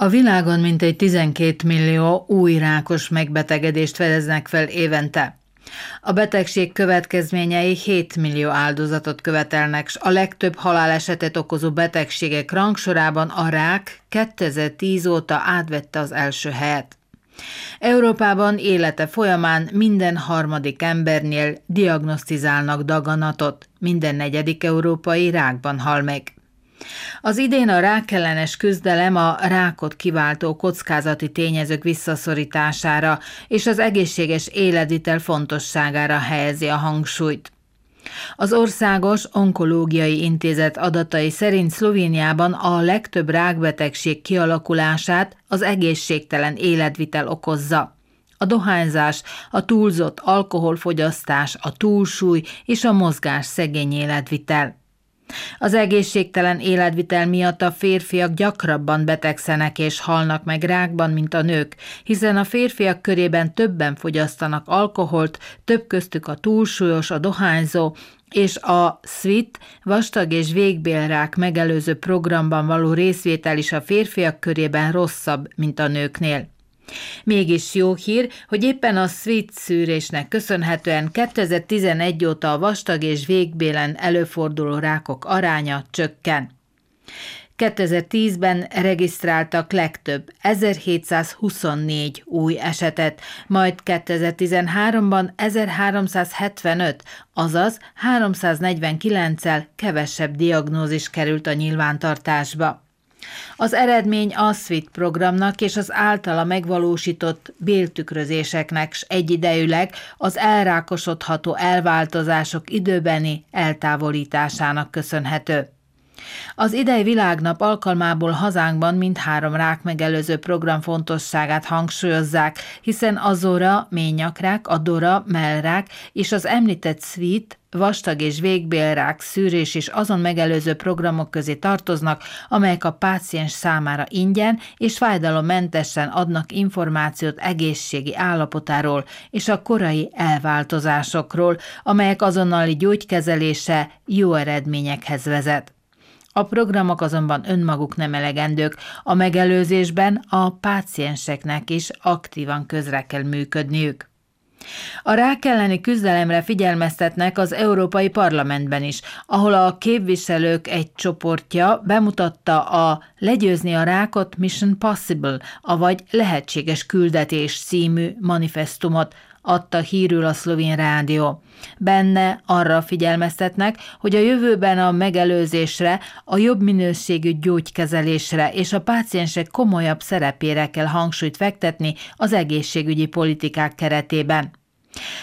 A világon mintegy 12 millió új rákos megbetegedést fedeznek fel évente. A betegség következményei 7 millió áldozatot követelnek, s a legtöbb halálesetet okozó betegségek rangsorában a rák 2010 óta átvette az első helyet. Európában élete folyamán minden harmadik embernél diagnosztizálnak daganatot, minden negyedik európai rákban hal meg. Az idén a rákellenes küzdelem a rákot kiváltó kockázati tényezők visszaszorítására és az egészséges életvitel fontosságára helyezi a hangsúlyt. Az Országos Onkológiai Intézet adatai szerint Szlovéniában a legtöbb rákbetegség kialakulását az egészségtelen életvitel okozza. A dohányzás, a túlzott alkoholfogyasztás, a túlsúly és a mozgás szegény életvitel. Az egészségtelen életvitel miatt a férfiak gyakrabban betegszenek és halnak meg rákban, mint a nők, hiszen a férfiak körében többen fogyasztanak alkoholt, több köztük a túlsúlyos, a dohányzó, és a SWIT vastag és végbélrák megelőző programban való részvétel is a férfiak körében rosszabb, mint a nőknél. Mégis jó hír, hogy éppen a SWIT szűrésnek köszönhetően 2011 óta a vastag és végbélen előforduló rákok aránya csökken. 2010-ben regisztráltak legtöbb 1724 új esetet, majd 2013-ban 1375, azaz 349-el kevesebb diagnózis került a nyilvántartásba. Az eredmény a SWIT programnak és az általa megvalósított béltükrözéseknek s egyidejűleg az elrákosodható elváltozások időbeni eltávolításának köszönhető. Az idei világnap alkalmából hazánkban mindhárom rák megelőző program fontosságát hangsúlyozzák, hiszen azóra ményakrák, a dora, mellrák és az említett szvít, vastag és végbélrák szűrés is azon megelőző programok közé tartoznak, amelyek a páciens számára ingyen és fájdalommentesen adnak információt egészségi állapotáról és a korai elváltozásokról, amelyek azonnali gyógykezelése jó eredményekhez vezet. A programok azonban önmaguk nem elegendők, a megelőzésben a pácienseknek is aktívan közre kell működniük. A rák elleni küzdelemre figyelmeztetnek az Európai Parlamentben is, ahol a képviselők egy csoportja bemutatta a Legyőzni a rákot Mission Possible, avagy Lehetséges küldetés című manifestumot, adta hírül a szlovén rádió. Benne arra figyelmeztetnek, hogy a jövőben a megelőzésre, a jobb minőségű gyógykezelésre és a páciensek komolyabb szerepére kell hangsúlyt fektetni az egészségügyi politikák keretében.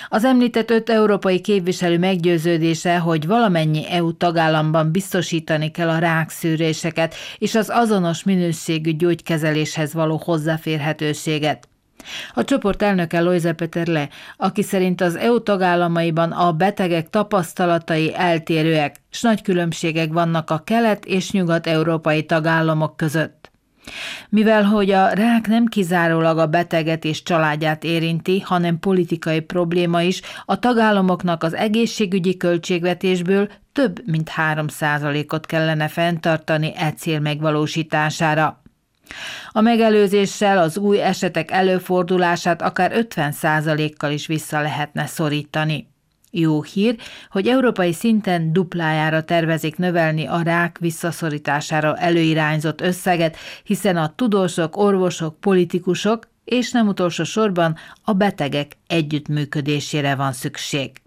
Az említett öt európai képviselő meggyőződése, hogy valamennyi EU tagállamban biztosítani kell a rákszűréseket és az azonos minőségű gyógykezeléshez való hozzáférhetőséget. A csoport elnöke Loise Peterle, aki szerint az EU tagállamaiban a betegek tapasztalatai eltérőek, s nagy különbségek vannak a kelet- és nyugat-európai tagállamok között. Mivel hogy a rák nem kizárólag a beteget és családját érinti, hanem politikai probléma is, a tagállamoknak az egészségügyi költségvetésből több mint 3 ot kellene fenntartani e cél megvalósítására. A megelőzéssel az új esetek előfordulását akár 50%-kal is vissza lehetne szorítani. Jó hír, hogy európai szinten duplájára tervezik növelni a rák visszaszorítására előirányzott összeget, hiszen a tudósok, orvosok, politikusok és nem utolsó sorban a betegek együttműködésére van szükség.